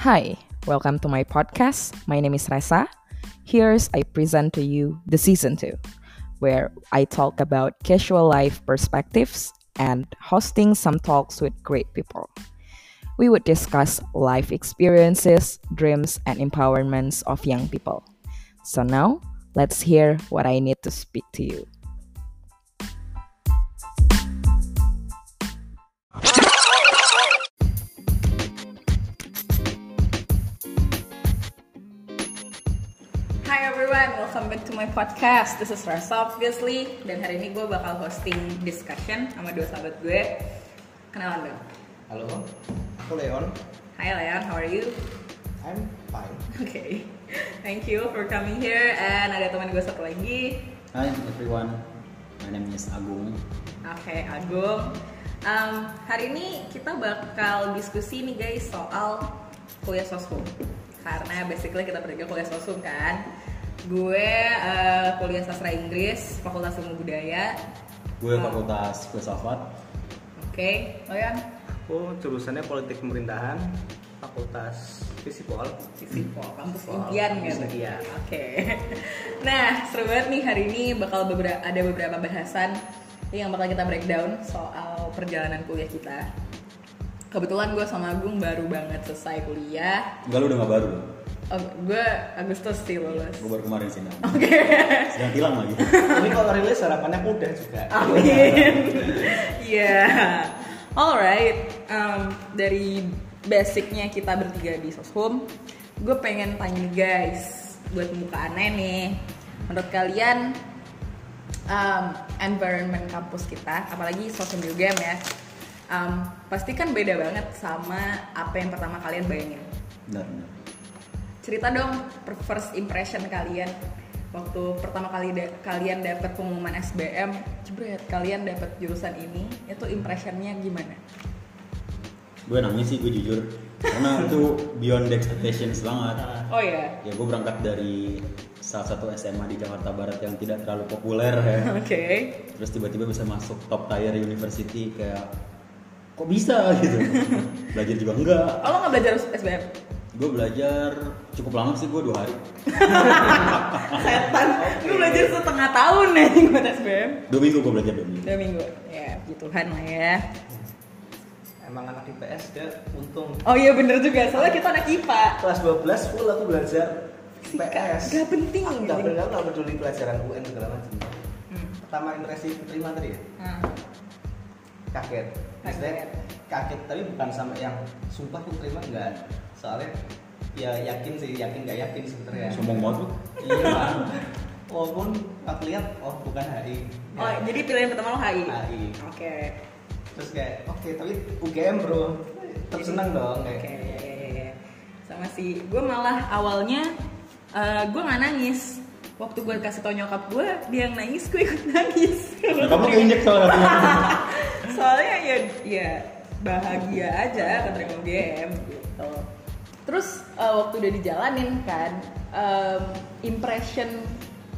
Hi, welcome to my podcast. My name is Resa. Here's I present to you the season 2, where I talk about casual life perspectives and hosting some talks with great people. We would discuss life experiences, dreams, and empowerments of young people. So now, let's hear what I need to speak to you. Podcast. This is Rasa obviously dan hari ini gue bakal hosting discussion sama dua sahabat gue. Kenalan dong. Halo, aku Leon. Hi Leon, how are you? I'm fine. Okay, thank you for coming here. And ada teman gue satu lagi. Hi everyone, my name is Agung. Oke, Agung. Um, hari ini kita bakal diskusi nih guys soal kuliah sosum. Karena basically kita bertiga kuliah sosum kan. Gue uh, kuliah sastra Inggris, Fakultas Ilmu Budaya. Gue Oh. fakultas filsafat. Oke, Leon. Aku jurusannya politik pemerintahan, fakultas kampus Visipol, impian kampus gitu. impian. Oke. Nah, seru banget nih hari ini bakal beberapa ada beberapa bahasan yang bakal kita breakdown soal perjalanan kuliah kita. Kebetulan gue sama Agung baru banget selesai kuliah. Enggak lu udah gak baru. Oh, gue Agustus sih lulus. Gue baru kemarin sih. Oke. Sedang tilang lagi. Ini kalau rilis harapannya mudah juga. Amin. Iya. Alright. Um, dari basicnya kita bertiga di Soshum, gue pengen tanya nih guys, buat muka aneh nih, menurut kalian um, environment kampus kita, apalagi Soshum juga ya, um, pasti kan beda banget sama apa yang pertama kalian bayangin. Benar, benar. Cerita dong first impression kalian waktu pertama kali da- kalian dapat pengumuman SBM, jebret kalian dapat jurusan ini, itu impressionnya gimana? Gue nangis sih, gue jujur. Karena itu beyond the expectations banget. Oh ya, Ya gue berangkat dari salah satu SMA di Jakarta Barat yang tidak terlalu populer ya. oke. Terus tiba-tiba bisa masuk top tier university kayak kok bisa gitu. Belajar juga enggak. Oh lo nggak belajar SBM? Gue belajar cukup lama sih, gue dua hari. Setan, gue belajar setengah tahun nih buat SBM. Dua minggu gue belajar dua minggu. Dua minggu, ya puji Tuhan lah ya. Emang anak IPS dia untung. Oh iya bener juga, soalnya kita anak IPA. Kelas 12 full aku belajar IPS. Gak penting. Aku nggak peduli, nggak peduli pelajaran UN segala macam. Hmm. Pertama impresi terima tadi ya, Nah, kaget. Maksudnya Kaget. kaget tapi bukan sama yang sumpah aku terima enggak. Soalnya ya yakin sih, yakin nggak yakin sebenarnya. Sombong banget lu. Iya. Walaupun aku lihat oh bukan HI. Oh, jadi pilihan pertama lo HI? HI. Oke. Terus kayak oke tapi UGM bro. Tetap senang dong Oke, kayak. ya, ya, ya, ya. Sama sih, gue malah awalnya eh, gue nggak nangis. Waktu gue kasih tau nyokap gue, dia yang nangis, gue ikut nangis. Nah, kamu keinjek soalnya. Soalnya ya, ya bahagia aja keterima UGM gitu. Terus eh, waktu udah dijalanin kan, em, impression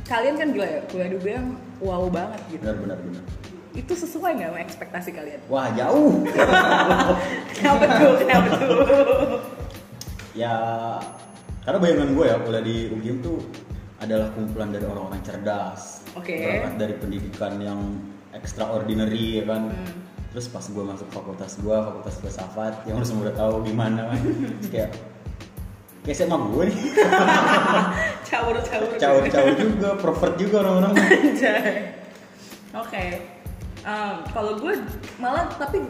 kalian kan gila ya, kuliah di UGM wow banget gitu. benar benar benar. Itu sesuai nggak sama ekspektasi kalian? Wah jauh. Kenapa tuh? Kenapa tuh? ya karena bayangan gue ya kuliah di UGM tuh adalah kumpulan dari orang-orang cerdas. Oke. Berangkat dari pendidikan yang extraordinary ya kan. Hmm. Terus pas gue masuk fakultas gue, fakultas filsafat, yang lu semua udah tahu gimana kan. Kayak kayak SMA gue nih, caur caur caur-caur juga, pervert juga orang-orang. Oke. Em, kalau gue malah tapi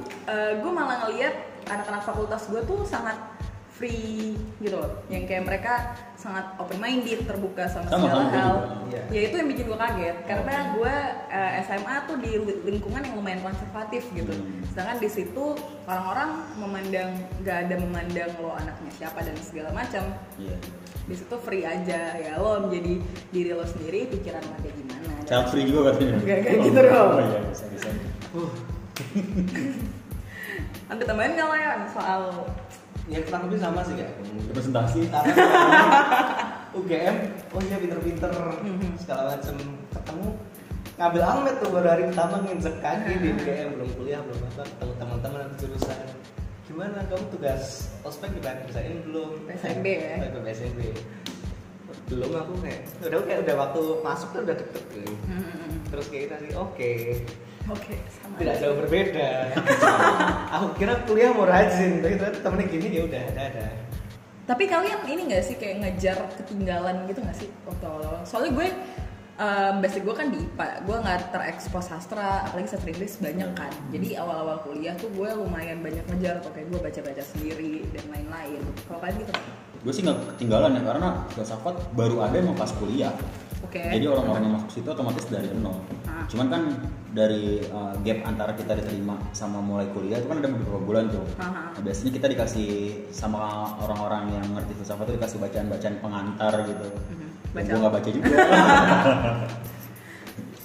gue malah ngeliat anak-anak fakultas gue tuh sangat free gitu loh. Yang kayak mereka sangat open minded, terbuka sama, Sama, segala hal. Iya. Ya itu yang bikin gue kaget karena gue eh, SMA tuh di li- lingkungan yang lumayan konservatif gitu. Hmm. Sedangkan di situ orang-orang memandang gak ada memandang lo anaknya siapa dan segala macam Iya. di situ free aja ya lo menjadi diri lo sendiri pikiran lo kayak gimana Child free juga katanya. Enggak kayak gitu dong. Oh iya, bisa bisa. ada tambahan nggak ya soal Ya kurang lebih sama sih kayak. Representasi. UGM, oh iya pinter-pinter Mhm. segala macem ketemu ngambil almet tuh baru hari pertama nginjek kaki di UGM belum kuliah belum apa ketemu teman-teman atau jurusan gimana kamu tugas ospek udah kerjain belum PSMB ya? Ke PSMB belum aku kayak udah kayak udah waktu masuk tuh udah deket gitu. Hmm, terus kayak kita sih oke Oke, sama. tidak jauh berbeda aku kira kuliah mau rajin tapi ternyata temennya gini ya udah ada ada Tapi kalian ini gak sih kayak ngejar ketinggalan gitu gak sih waktu awal-awal? Soalnya gue um, basic gue kan di IPA, gue nggak terekspos sastra, apalagi sastra Inggris banyak kan. Jadi awal-awal kuliah tuh gue lumayan banyak ngejar, kayak gue baca-baca sendiri dan lain-lain. Kalau kalian gitu? gue sih nggak ketinggalan ya karena filsafat baru ada emang pas kuliah Oke. jadi orang-orang yang masuk situ otomatis dari nol Ah. cuman kan dari uh, gap antara kita diterima sama mulai kuliah itu kan ada beberapa bulan tuh. Aha. Nah, biasanya kita dikasih sama orang-orang yang ngerti filsafat itu dikasih bacaan-bacaan pengantar gitu. Dan Baca. gue nggak baca juga.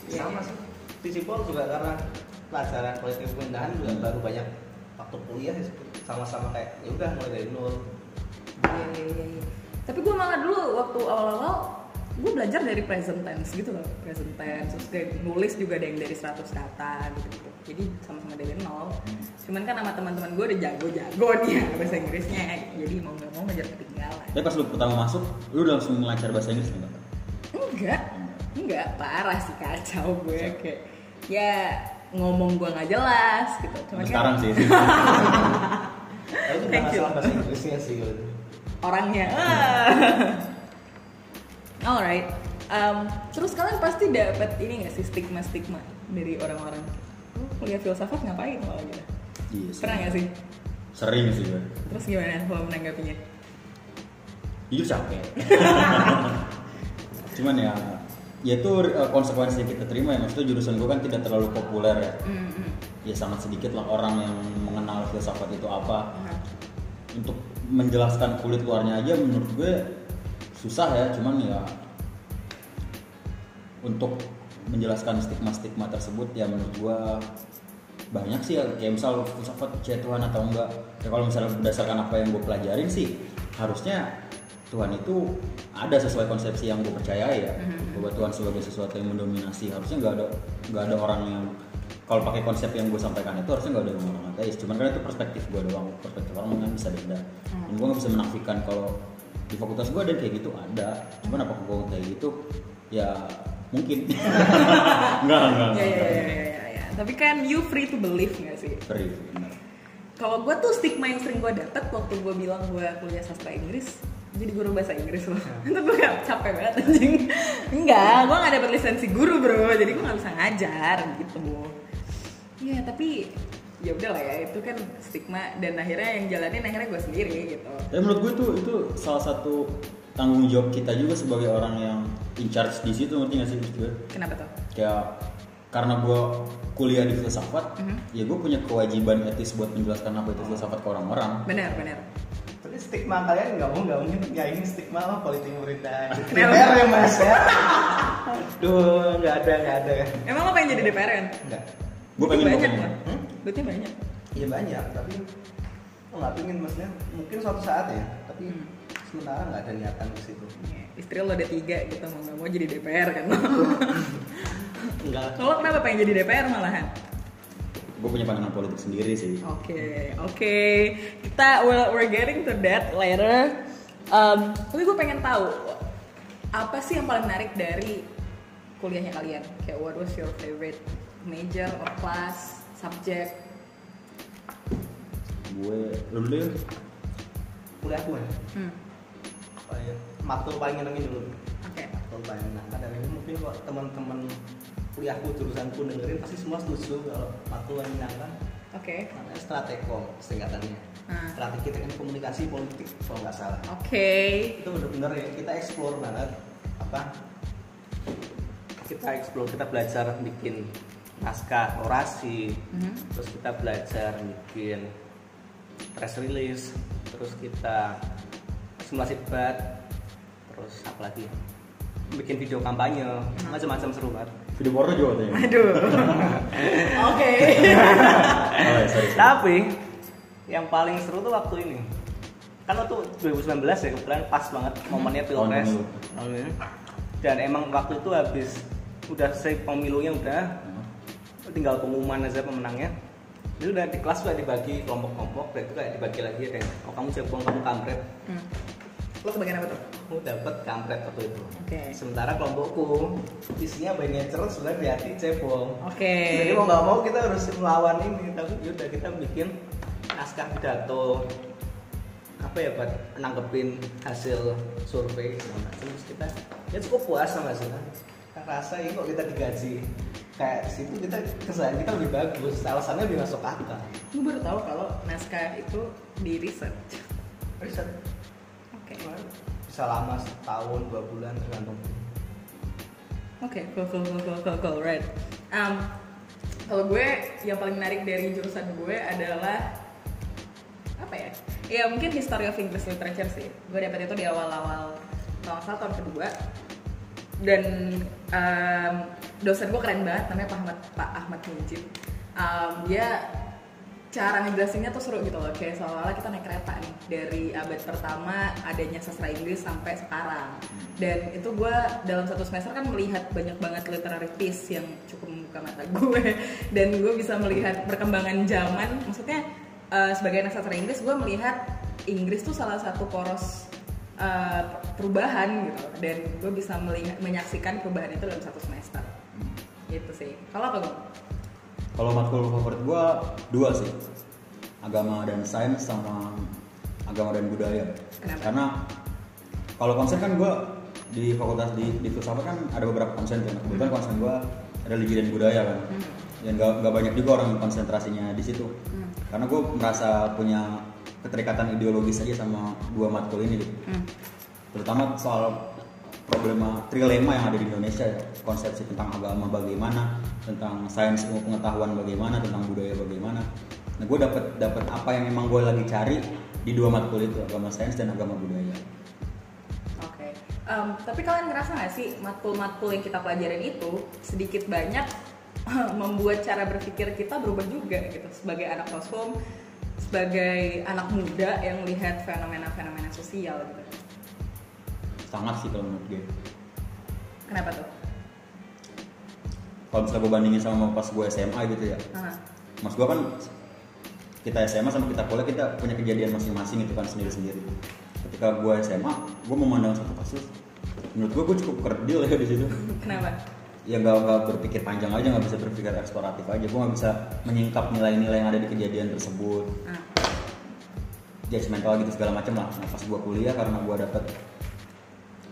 Iya, sama sih. Visipol juga karena pelajaran politik pemerintahan juga baru banyak waktu kuliah ya, sama-sama kayak ya udah mulai dari nol. Iya, iya. Tapi gue malah dulu waktu awal-awal gue belajar dari present tense gitu loh. Present tense terus kayak nulis juga ada yang dari 100 kata gitu gitu jadi sama-sama dari nol. Cuman kan sama teman-teman gue udah jago-jago nih ya bahasa Inggrisnya. Jadi mau nggak mau ngejar ketinggalan. Tapi pas lu pertama masuk lu udah langsung lancar bahasa Inggris nggak enggak. Enggak parah sih kacau gue kayak ya ngomong gue nggak jelas gitu. Kan sekarang sih. Thank you. bahasa Inggrisnya sih gitu. orangnya. ah. alright. Um, terus kalian pasti dapat ini gak sih stigma stigma dari orang-orang? "Lu kuliah filsafat ngapain kalau gitu? Iya sih. pernah gak sih? Sering sih gue terus gimana kalau menanggapinya? Jujur capek. Cuman ya ya itu uh, konsekuensi yang kita terima ya. Maksudnya jurusan gue kan tidak terlalu populer ya. Hmm, hmm. ya sangat sedikit lah orang yang mengenal filsafat itu apa. Nah, untuk menjelaskan kulit luarnya aja menurut gue susah ya cuman ya untuk menjelaskan stigma-stigma tersebut ya menurut gue banyak sih ya kayak misal filsafat percaya Tuhan atau enggak. Ya kalau misalnya berdasarkan apa yang gue pelajarin sih harusnya Tuhan itu ada sesuai konsepsi yang gue percayai ya. Mhm. bahwa Tuhan sebagai sesuatu yang mendominasi harusnya nggak ada nggak ada orang yang kalau pakai konsep yang gue sampaikan itu harusnya nggak ada orang ateis. Cuman kan itu perspektif gue doang perspektif orang kan bisa beda. Dan gue nggak bisa menafikan kalau di fakultas gue ada yang kayak gitu ada. Cuman apa gue kayak gitu? Ya mungkin. Enggak enggak ya, ya, ya, ya, ya, ya. tapi kan you free to believe gak sih? Free, benar. kalau gue tuh stigma yang sering gue dapet waktu gue bilang gue kuliah sastra Inggris jadi guru bahasa Inggris loh. Itu gue gak capek banget anjing. Enggak gue gak dapet lisensi guru bro. Jadi gue gak bisa ngajar gitu Iya tapi ya udah lah ya itu kan stigma dan akhirnya yang jalanin akhirnya gue sendiri gitu tapi menurut gue tuh itu salah satu tanggung jawab kita juga sebagai orang yang in charge di situ ngerti gak sih gue kenapa tuh kayak karena gue kuliah di filsafat Mhm. ya gue punya kewajiban etis buat menjelaskan apa itu filsafat ke orang-orang benar benar Tapi stigma kalian nggak mau nggak mungkin ya ini stigma apa politik pemerintahan. Kenapa? DPR ya mas ya. Duh nggak ada nggak ada. emang lo pengen jadi DPR kan Nggak. gue pengen banyak ngomong. lah Hmm? Duitnya banyak Iya banyak tapi oh, nggak pingin maksudnya mungkin suatu saat ya tapi Hmm. sementara nggak ada niatan ke situ. istri lo ada tiga gitu mau nggak mau jadi DPR kan Enggak. lo kenapa pengen jadi DPR malahan gue punya pandangan politik sendiri sih Oke, oke. Kita well, we're getting to that later. Um, tapi gue pengen tahu apa sih yang paling menarik dari kuliahnya kalian? Kayak what was your favorite major or class, subject? gue lu dulu ya Kuliah gue. Hmm. Apa ya? Matkul paling nyenengin dulu. Oke. Matkul paling menyenangkan dan ini mungkin kok teman-teman kuliahku jurusanku dengerin pasti semua setuju kalau matkul paling menyenangkan Oke. namanya stratekom singkatannya. Hmm. Strategi teknik komunikasi politik kalau nggak salah. Oke. itu bener-bener ya kita explore banget apa kita explore kita belajar bikin naskah orasi Mhm. terus kita belajar bikin press release terus kita simulasi debat terus apa lagi bikin video kampanye macam-macam seru banget video porno juga katanya Aduh. Oke. oh, ya, sorry, sorry. tapi yang paling seru tuh waktu ini kan waktu 2019 ya kebetulan pas banget momennya pilpres. Tahun dan emang waktu itu habis udah selesai pemilunya udah. Tinggal pengumuman aja pemenangnya itu udah di kelas udah dibagi kelompok-kelompok dan itu kayak dibagi lagi ada yang, oh kamu cebong kamu kampret Hmm. Lo kebagian apa tuh? kamu dapet kampret waktu itu Oke. sementara kelompokku isinya by nature sudah di hati cebong Oke. jadi mau nggak mau kita harus melawan ini tapi yaudah kita bikin naskah pidato apa ya buat nanggepin hasil survei segala macam terus kita ya cukup puas sama sih rasa ini kok kita digaji kayak situ kita kesalahan kita lebih bagus alasannya lebih masuk akal Gue baru tahu kalau naskah itu di research. riset Oke. bisa lama setahun dua bulan tergantung Oke, cool, cool, cool, cool, cool, cool, right. Um, kalau gue yang paling menarik dari jurusan gue adalah apa ya? Ya mungkin history of English literature sih. Gue dapet itu di awal-awal tahun satu tahun kedua. Dan um, dosen gue keren banget, namanya Pak Ahmad Pak Ahmad Mujib. Um, dia cara ngejelasinnya tuh seru gitu loh kayak seolah-olah kita naik kereta nih dari abad pertama adanya sastra Inggris sampai sekarang. Dan itu gue dalam satu semester kan melihat banyak banget literary piece yang cukup membuka mata gue dan gue bisa melihat perkembangan zaman maksudnya eh, sebagai anak sastra Inggris gue melihat Inggris tuh salah satu poros eh, perubahan gitu dan gue bisa melihat menyaksikan perubahan itu dalam satu semester gitu sih kalau apa gue Kalau matkul favorit gua dua sih. Agama dan sains sama agama dan budaya. Kenapa? Karena kalau konsen kan gua di fakultas di di filsafat kan ada beberapa konsen kan. Kebetulan konsen gua religi dan budaya kan. Hmm. Dan gak, gak banyak juga orang yang konsentrasinya di situ. Hmm. Karena gue merasa punya keterikatan ideologis aja sama dua matkul ini gitu. Hmm. terutama soal problema trilema yang ada di Indonesia ya. Konsepsi tentang agama bagaimana tentang sains ilmu pengetahuan bagaimana tentang budaya bagaimana. Nah gue dapat dapat apa yang memang gue lagi cari di dua matkul itu agama sains dan agama budaya. Oke, Em, tapi kalian ngerasa nggak sih matkul-matkul yang kita pelajarin itu sedikit banyak membuat cara berpikir kita berubah juga gitu. Sebagai anak kosum, sebagai anak muda yang lihat fenomena-fenomena sosial gitu. Sangat sih kalau menurut gue. Kenapa tuh? kalau misalnya gue bandingin sama pas gue SMA gitu ya. Aha. mas gue kan kita SMA sama kita kuliah kita punya kejadian masing-masing itu kan sendiri-sendiri. Ketika gue SMA gue memandang satu kasus. Menurut gue gue cukup kerdil ya di situ. Kenapa? ya nggak nggak berpikir panjang aja nggak bisa berpikir eksploratif aja. Gue nggak bisa menyingkap nilai-nilai yang ada di kejadian tersebut. Ah, judgmental gitu segala macam lah. Nah, pas gue kuliah karena gue dapet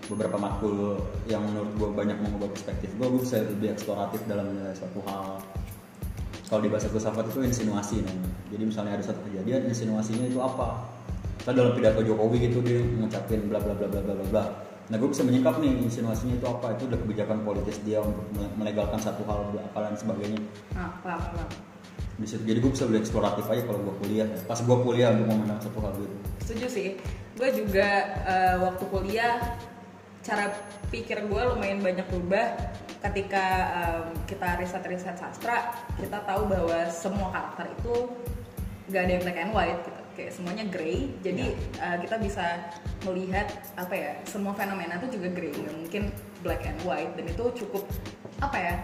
beberapa matkul yang menurut gue banyak mengubah perspektif. Gue gue bisa lebih eksploratif dalam menilai suatu hal. Kalau di bahasa filsafat itu insinuasi namanya. Jadi misalnya ada satu kejadian insinuasinya itu apa? Misalnya dalam pidato Jokowi gitu dia ngucapin bla bla bla bla bla bla bla. Nah gue bisa menyingkap nih insinuasinya itu apa? Itu udah kebijakan politis dia untuk mele- melegalkan satu hal akal dan sebagainya. Ah, paham. di situ jadi gue bisa lebih eksploratif aja kalau gue kuliah. Pas gue kuliah untuk memandang satu hal gitu. Setuju sih. Gue juga eh, waktu kuliah cara pikir gue lumayan banyak berubah ketika em, kita riset-riset sastra kita tahu bahwa semua karakter itu gak ada yang black and white gitu. Kayak semuanya grey. Jadi eh, kita bisa melihat apa ya semua fenomena itu juga grey nggak mungkin black and white. Dan itu cukup apa ya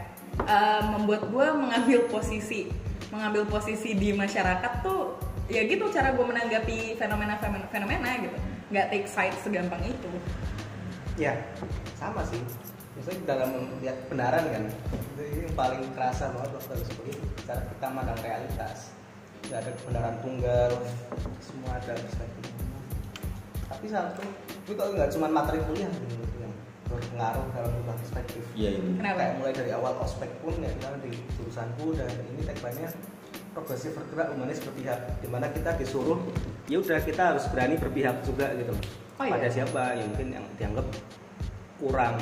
eh, membuat gue mengambil posisi mengambil posisi di masyarakat tuh ya gitu cara gue menanggapi fenomena, fenomena gitu. Nggak take side segampang itu ya sama sih. Biasanya dalam melihat kebenaran kan itu yang paling kerasa banget waktu harus kuliah cara kita memandang realitas. Nggak ada kebenaran tunggal semua ada perspektif tapi satu itu kalau nggak cuma materi kuliah menurutku yang berpengaruh dalam berubah perspektif. Iya iya. Kenapa? kayak mulai dari awal ospek pun ya misalnya di jurusanku dan ini tagline-nya progresif bergerak humanis berpihak. Di mana kita disuruh ya udah kita harus berani berpihak juga gitu loh Oh, iya? pada siapa yang mungkin yang dianggap kurang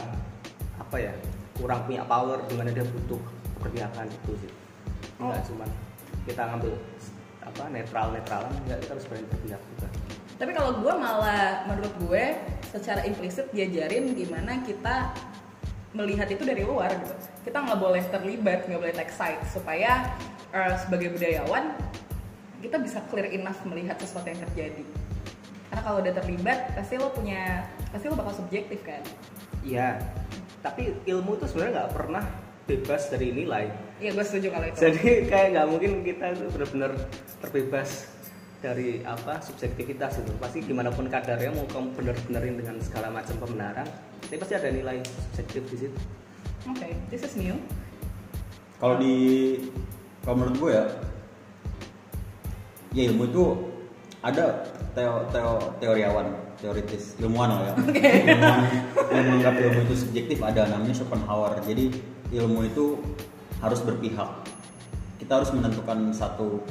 apa ya kurang punya power di mana dia butuh keberpihakan itu sih Oh. nggak cuma kita ngambil apa netral netralan nggak kita harus berani berpihak juga Tapi kalau gue malah menurut gue secara implisit diajarin gimana kita melihat itu dari luar gitu. Kita nggak boleh terlibat, nggak boleh take side supaya eh, sebagai budayawan kita bisa clear enough melihat sesuatu yang terjadi. Karena kalau udah terlibat pasti lo punya pasti lo bakal subjektif kan. Iya, tapi ilmu itu sebenarnya nggak pernah bebas dari nilai Iya, gue setuju kalau itu. jadi kayak nggak mungkin kita benar-benar terbebas dari apa subjektivitas itu pasti gimana pun kadarnya mau kamu bener-benerin dengan segala macam pembenaran tapi pasti ada nilai subjektif di situ Oke, this is new. Kalau di kalau menurut gue ya, ya ilmu itu ada teo, teo, teoriawan, teoritis, ilmuwan lah ya. Ilmuwan yang menganggap ilmu itu subjektif ada namanya Schopenhauer. Jadi ilmu itu harus berpihak. Kita harus menentukan satu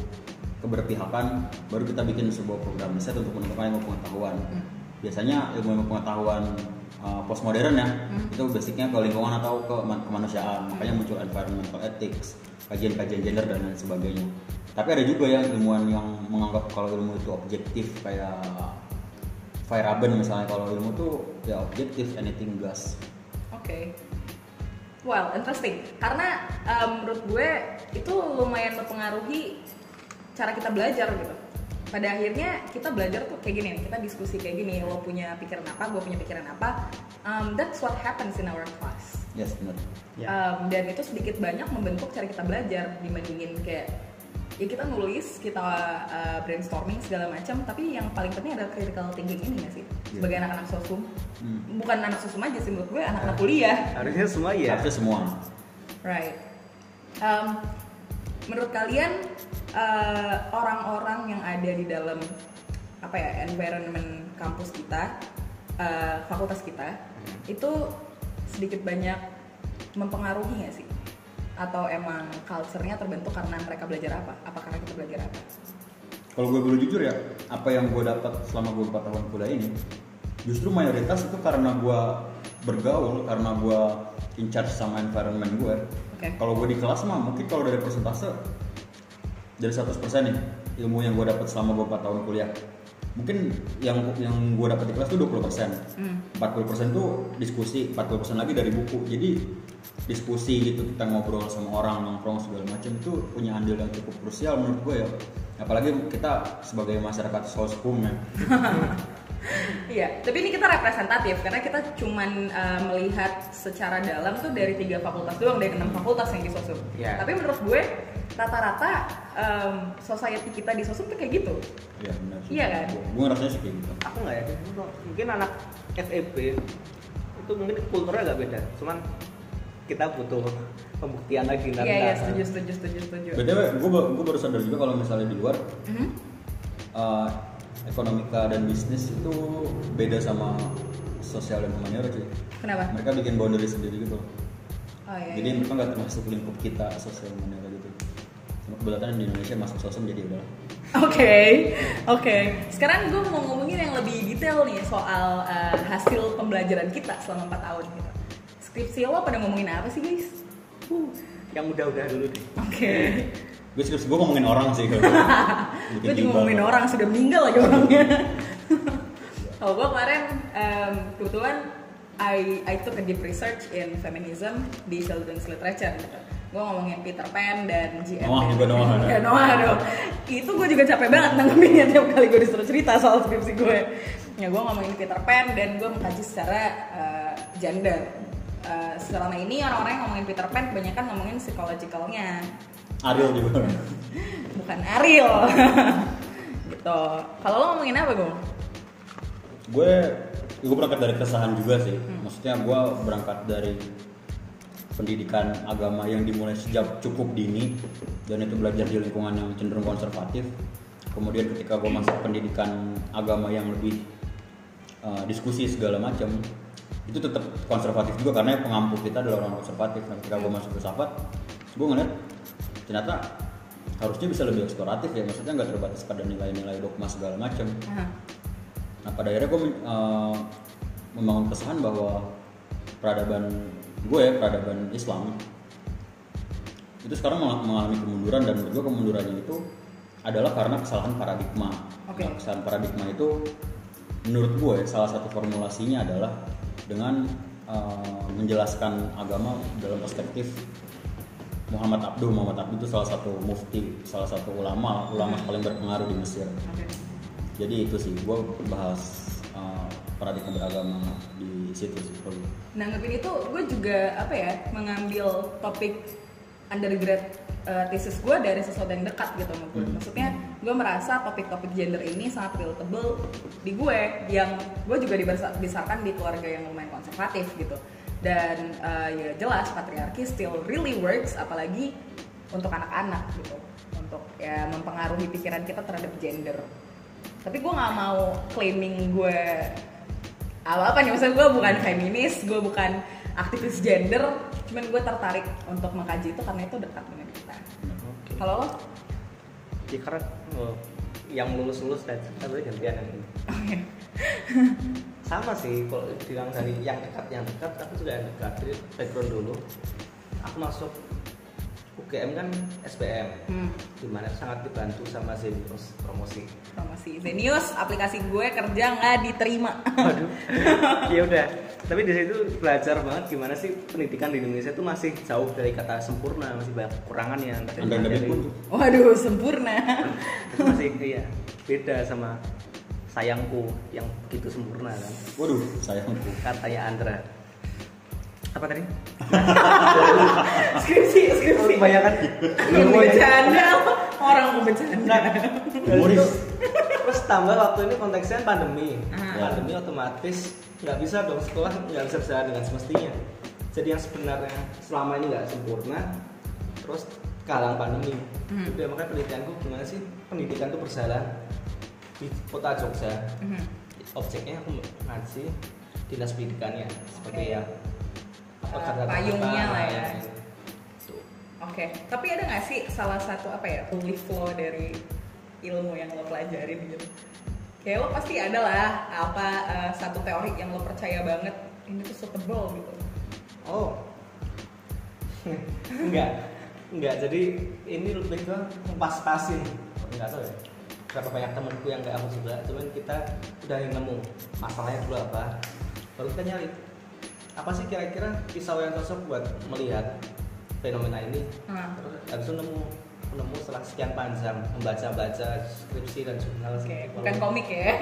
keberpihakan, baru kita bikin sebuah program riset untuk menentukan ilmu pengetahuan. Biasanya ilmu ilmu pengetahuan uh, postmodern ya, itu basicnya ke lingkungan atau ke ma- kemanusiaan. Makanya muncul environmental ethics, kajian-kajian gender dan lain sebagainya. Tapi ada juga yang ilmuwan yang menganggap kalau ilmu itu objektif kayak Feyerabend misalnya kalau ilmu tuh ya objektif anything goes. Oke. Well, interesting. Karena um, menurut gue itu lumayan mempengaruhi cara kita belajar gitu. Pada akhirnya kita belajar tuh kayak gini, nih, kita diskusi kayak gini. Lo punya pikiran apa, gue punya pikiran apa. Um, that's what happens in our class. Yes benar. Ya. Um, dan itu sedikit banyak membentuk cara kita belajar dibandingin kayak ya kita nulis, kita uh, brainstorming segala macam. Tapi yang paling penting adalah critical thinking ini gak sih? Iya. Sebagai anak-anak sosum, Hmm. bukan anak sosum aja sih menurut gue, anak-anak kuliah. harusnya semua ya Harusnya semua. Right. Um, menurut kalian uh, orang-orang yang ada di dalam apa ya environment kampus kita, uh, fakultas kita, itu sedikit banyak mempengaruhi nggak sih? Atau emang culture-nya terbentuk karena mereka belajar apa? Apa karena kita belajar apa? Kalau gue boleh jujur ya, apa yang gue dapat selama gue 4 tahun kuliah ini, justru mayoritas itu karena gue bergaul, karena gue in charge sama environment gue. Oke. Kalau gue di kelas mah mungkin kalau dari persentase dari 100% nih ilmu yang gue dapat selama gue 4 tahun kuliah. Mungkin yang yang gue dapat di kelas tuh 20%. Hmm. 40% tuh diskusi, 40% lagi dari buku. Jadi diskusi gitu kita ngobrol sama orang nongkrong segala macam itu punya andil yang cukup krusial menurut gue ya. Apalagi kita sebagai masyarakat soskum ya. Iya, tapi ini kita representatif karena kita cuman uh, melihat secara dalam tuh dari tiga fakultas doang dari enam fakultas yang di sosum. Iya. Tapi menurut gue rata-rata um, society kita di sosum tuh kayak gitu. Iya benar. sih. Iya kan? Gue, gue ngerasanya sih kayak gitu. aku nggak yakin mungkin anak FEB itu mungkin kulturnya agak beda cuman kita butuh pembuktian lagi Iya, iya, setuju, setuju, setuju, setuju. BTW, gue, gue baru sadar juga kalau misalnya di luar Mhm. uh, ekonomika dan bisnis itu beda sama sosial dan humaniora cuy. Kenapa? Mereka bikin boundary sendiri gitu. Oh iya. Jadi iya. mereka nggak termasuk lingkup kita sosial humaniora kebetulan di Indonesia masuk sosum jadi udah. Oke, oke. Sekarang gue mau ngomongin yang lebih detail nih soal uh, hasil pembelajaran kita selama 4 tahun gitu. Skripsi lo pada ngomongin apa sih guys? Uh, yang udah-udah dulu deh Oke. Gue skripsi gue ngomongin orang sih. gue juga ngomongin orang sudah meninggal lagi orangnya kalau gue kemarin em, kebetulan I I took a deep research in feminism di children's literature gitu. Gue ngomongin Peter Pan dan G.M. Noah juga Noah, ya Noah. Dong. Itu gue juga capek banget nanggepinnya tiap kali gue disuruh cerita soal skripsi gue ya gue ngomongin Peter Pan dan gue mengkaji secara eh, gender. Eh, selama ini orang-orang yang ngomongin Peter Pan kebanyakan ngomongin psychologicalnya Ariel juga. bukan Ariel. Gitu. Kalau lo ngomongin apa gue gue gue berangkat dari keresahan juga sih. Maksudnya gue berangkat dari pendidikan agama yang dimulai sejak cukup dini dan itu belajar di lingkungan yang cenderung konservatif. Kemudian ketika gue masuk pendidikan agama yang lebih uh, diskusi segala macam itu tetap konservatif juga karena pengampu kita adalah orang konservatif. Nah, ketika gue masuk Sahabat, gue ngeliat ternyata harusnya bisa lebih eksploratif ya maksudnya nggak terbatas pada nilai-nilai dogma segala macam. Nah pada akhirnya gue men- eh, membangun kesan bahwa peradaban gue ya peradaban Islam itu sekarang mengal- mengalami kemunduran dan menurut gue kemundurannya itu adalah karena kesalahan paradigma. Oke. Nah, kesalahan paradigma itu menurut gue salah satu formulasinya adalah dengan eh, menjelaskan agama dalam perspektif Muhammad Abduh. Muhammad Abduh itu salah satu mufti, salah satu ulama, ulama paling berpengaruh di Mesir Oke. jadi itu sih gue bahas uh, paradigma beragama di situ sih kalau nanggepin itu gue juga apa ya mengambil topik undergrad uh, thesis gue dari sesuatu yang dekat gitu sama gue. Hmm. Maksudnya gue merasa topik-topik gender ini sangat relatable di gue yang gue juga dibesarkan di keluarga yang lumayan konservatif gitu. Dan uh, ya jelas patriarki still really works apalagi untuk anak-anak gitu. Untuk ya mempengaruhi pikiran kita terhadap gender. Tapi gue nggak mau claiming gue apa apa nih? Maksudnya gue bukan feminis gue bukan aktivis gender. Cuman gue tertarik untuk mengkaji itu karena itu dekat dengan kita. Kalau lo? Ya karena oh, yang lulus lulus dan berarti gantian yang ini. Sama sih kalau bilang dari yang dekat yang dekat aku juga yang dekat dari background dulu. Aku masuk UGM kan SPM hmm, di mana sangat dibantu sama Zenius promosi. promosi Zenius aplikasi gue kerja nggak diterima Waduh. ya udah. Tapi di situ belajar banget gimana sih pendidikan di Indonesia itu masih jauh dari kata sempurna, masih banyak David pun tuh. waduh sempurna itu masih iya beda sama sayangku yang begitu sempurna kan Waduh, sayangku. katanya Andra apa tadi? Skripsi skripsi. Kebanyakan. Yang bercanda. Orang mau bercanda. Humoris. terus tambah waktu ini konteksnya pandemi. Ah. pandemi otomatis nggak bisa dong sekolah nggak bisa berjalan dengan semestinya. Jadi yang sebenarnya selama ini nggak sempurna terus kalang pandemi. Hmm. udah makanya penelitianku gimana sih? Pendidikan itu berjalan di kota Jogja. Mhm. objeknya aku ngaji dinas pendidikannya seperti Oke. yang kata payungnya lah ya. Tuh. Oke, tapi ada nggak sih salah satu apa ya holy flow dari ilmu yang lo pelajarin gitu? Kayak lo pasti ada lah apa eh, satu teori yang lo percaya banget ini tuh suitable gitu. oh enggak enggak jadi ini lebih ke kompas pasin enggak tahu ya berapa banyak temenku yang kayak aku juga cuman kita udah nemu masalahnya dulu apa baru kita nyari apa sih kira-kira pisau yang cocok buat melihat fenomena ini? Nah, terus habis itu nemu nemu setelah sekian panjang membaca-baca skripsi dan jurnal seperti bukan komik ya?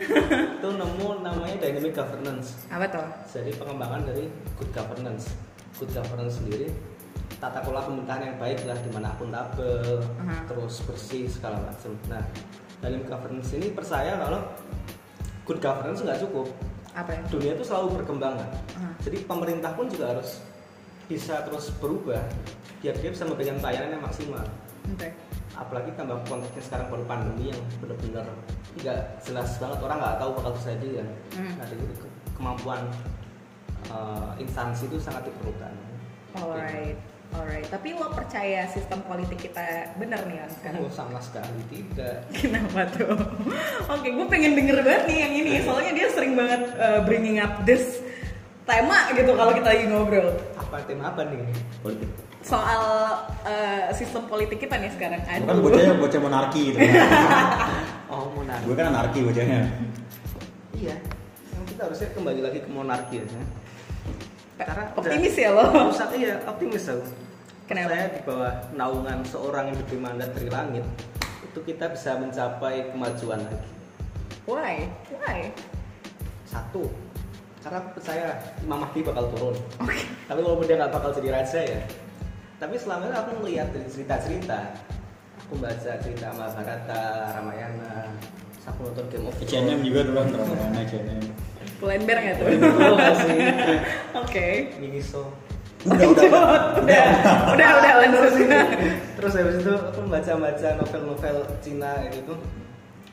itu nemu namanya dynamic governance. Apa tuh? jadi pengembangan dari good governance. Good governance sendiri tata kelola pemerintahan yang baik lah di mana akuntabel Aha. terus bersih segala macam. Nah dalam governance ini percaya kalau good governance nggak cukup Apa ya? dunia itu selalu berkembang kan Aha. jadi pemerintah pun juga harus bisa terus berubah biar dia bisa memberikan pelayanan yang maksimal Oke. apalagi tambah konteksnya sekarang baru pandemi yang benar-benar nggak jelas banget orang nggak tahu bakal terjadi kan Hmm. nah jadi ke- kemampuan uh, instansi itu sangat diperlukan Alright, alright. Tapi lo percaya sistem politik kita bener nih kan sekarang? oh, sama sekali tidak Kenapa tuh? Oke, gue pengen denger banget nih yang ini. Soalnya dia sering banget uh, bringing up this tema gitu kalau kita lagi ngobrol apa tema apa nih Politik. soal uh, sistem politik kita nih sekarang. Gue kan bocahnya bocah monarki gitu. oh monarki gue kan anarki bocahnya. iya yang kita harusnya kembali lagi ke monarki ya karena optimis ya lo. Iya optimis aku Kenapa? saya di bawah naungan seorang yang diberi mandat dari langit itu kita bisa mencapai kemajuan lagi Why? Why? satu karena aku percaya Imam Mahdi bakal turun Oke. tapi walaupun dia nggak bakal jadi raja ya tapi selama ini aku melihat dari cerita-cerita aku baca cerita Mahabharata, Ramayana aku nonton Game of Thrones juga kan Ramayana H&M. Pull&Bear nggak tuh? Oke. Miniso Udah udah udah. Udah, udah, lanjut. terus habis itu aku membaca-baca novel-novel Cina gitu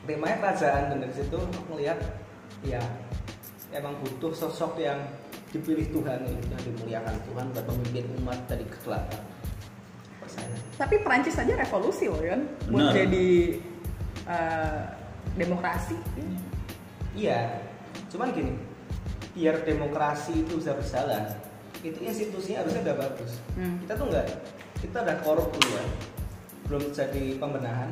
temanya kerajaan dan dari situ aku melihat ya emang butuh sosok yang dipilih Tuhan yang dimuliakan Tuhan buat memimpin umat dari kegelapan Tapi Perancis aja revolusi loh kan, buat jadi uh, demokrasi. iya cuman gini biar demokrasi itu bisa berjalan itu institusinya harusnya udah bagus Hmm. kita tuh enggak kita udah korup duluan belum jadi pembenahan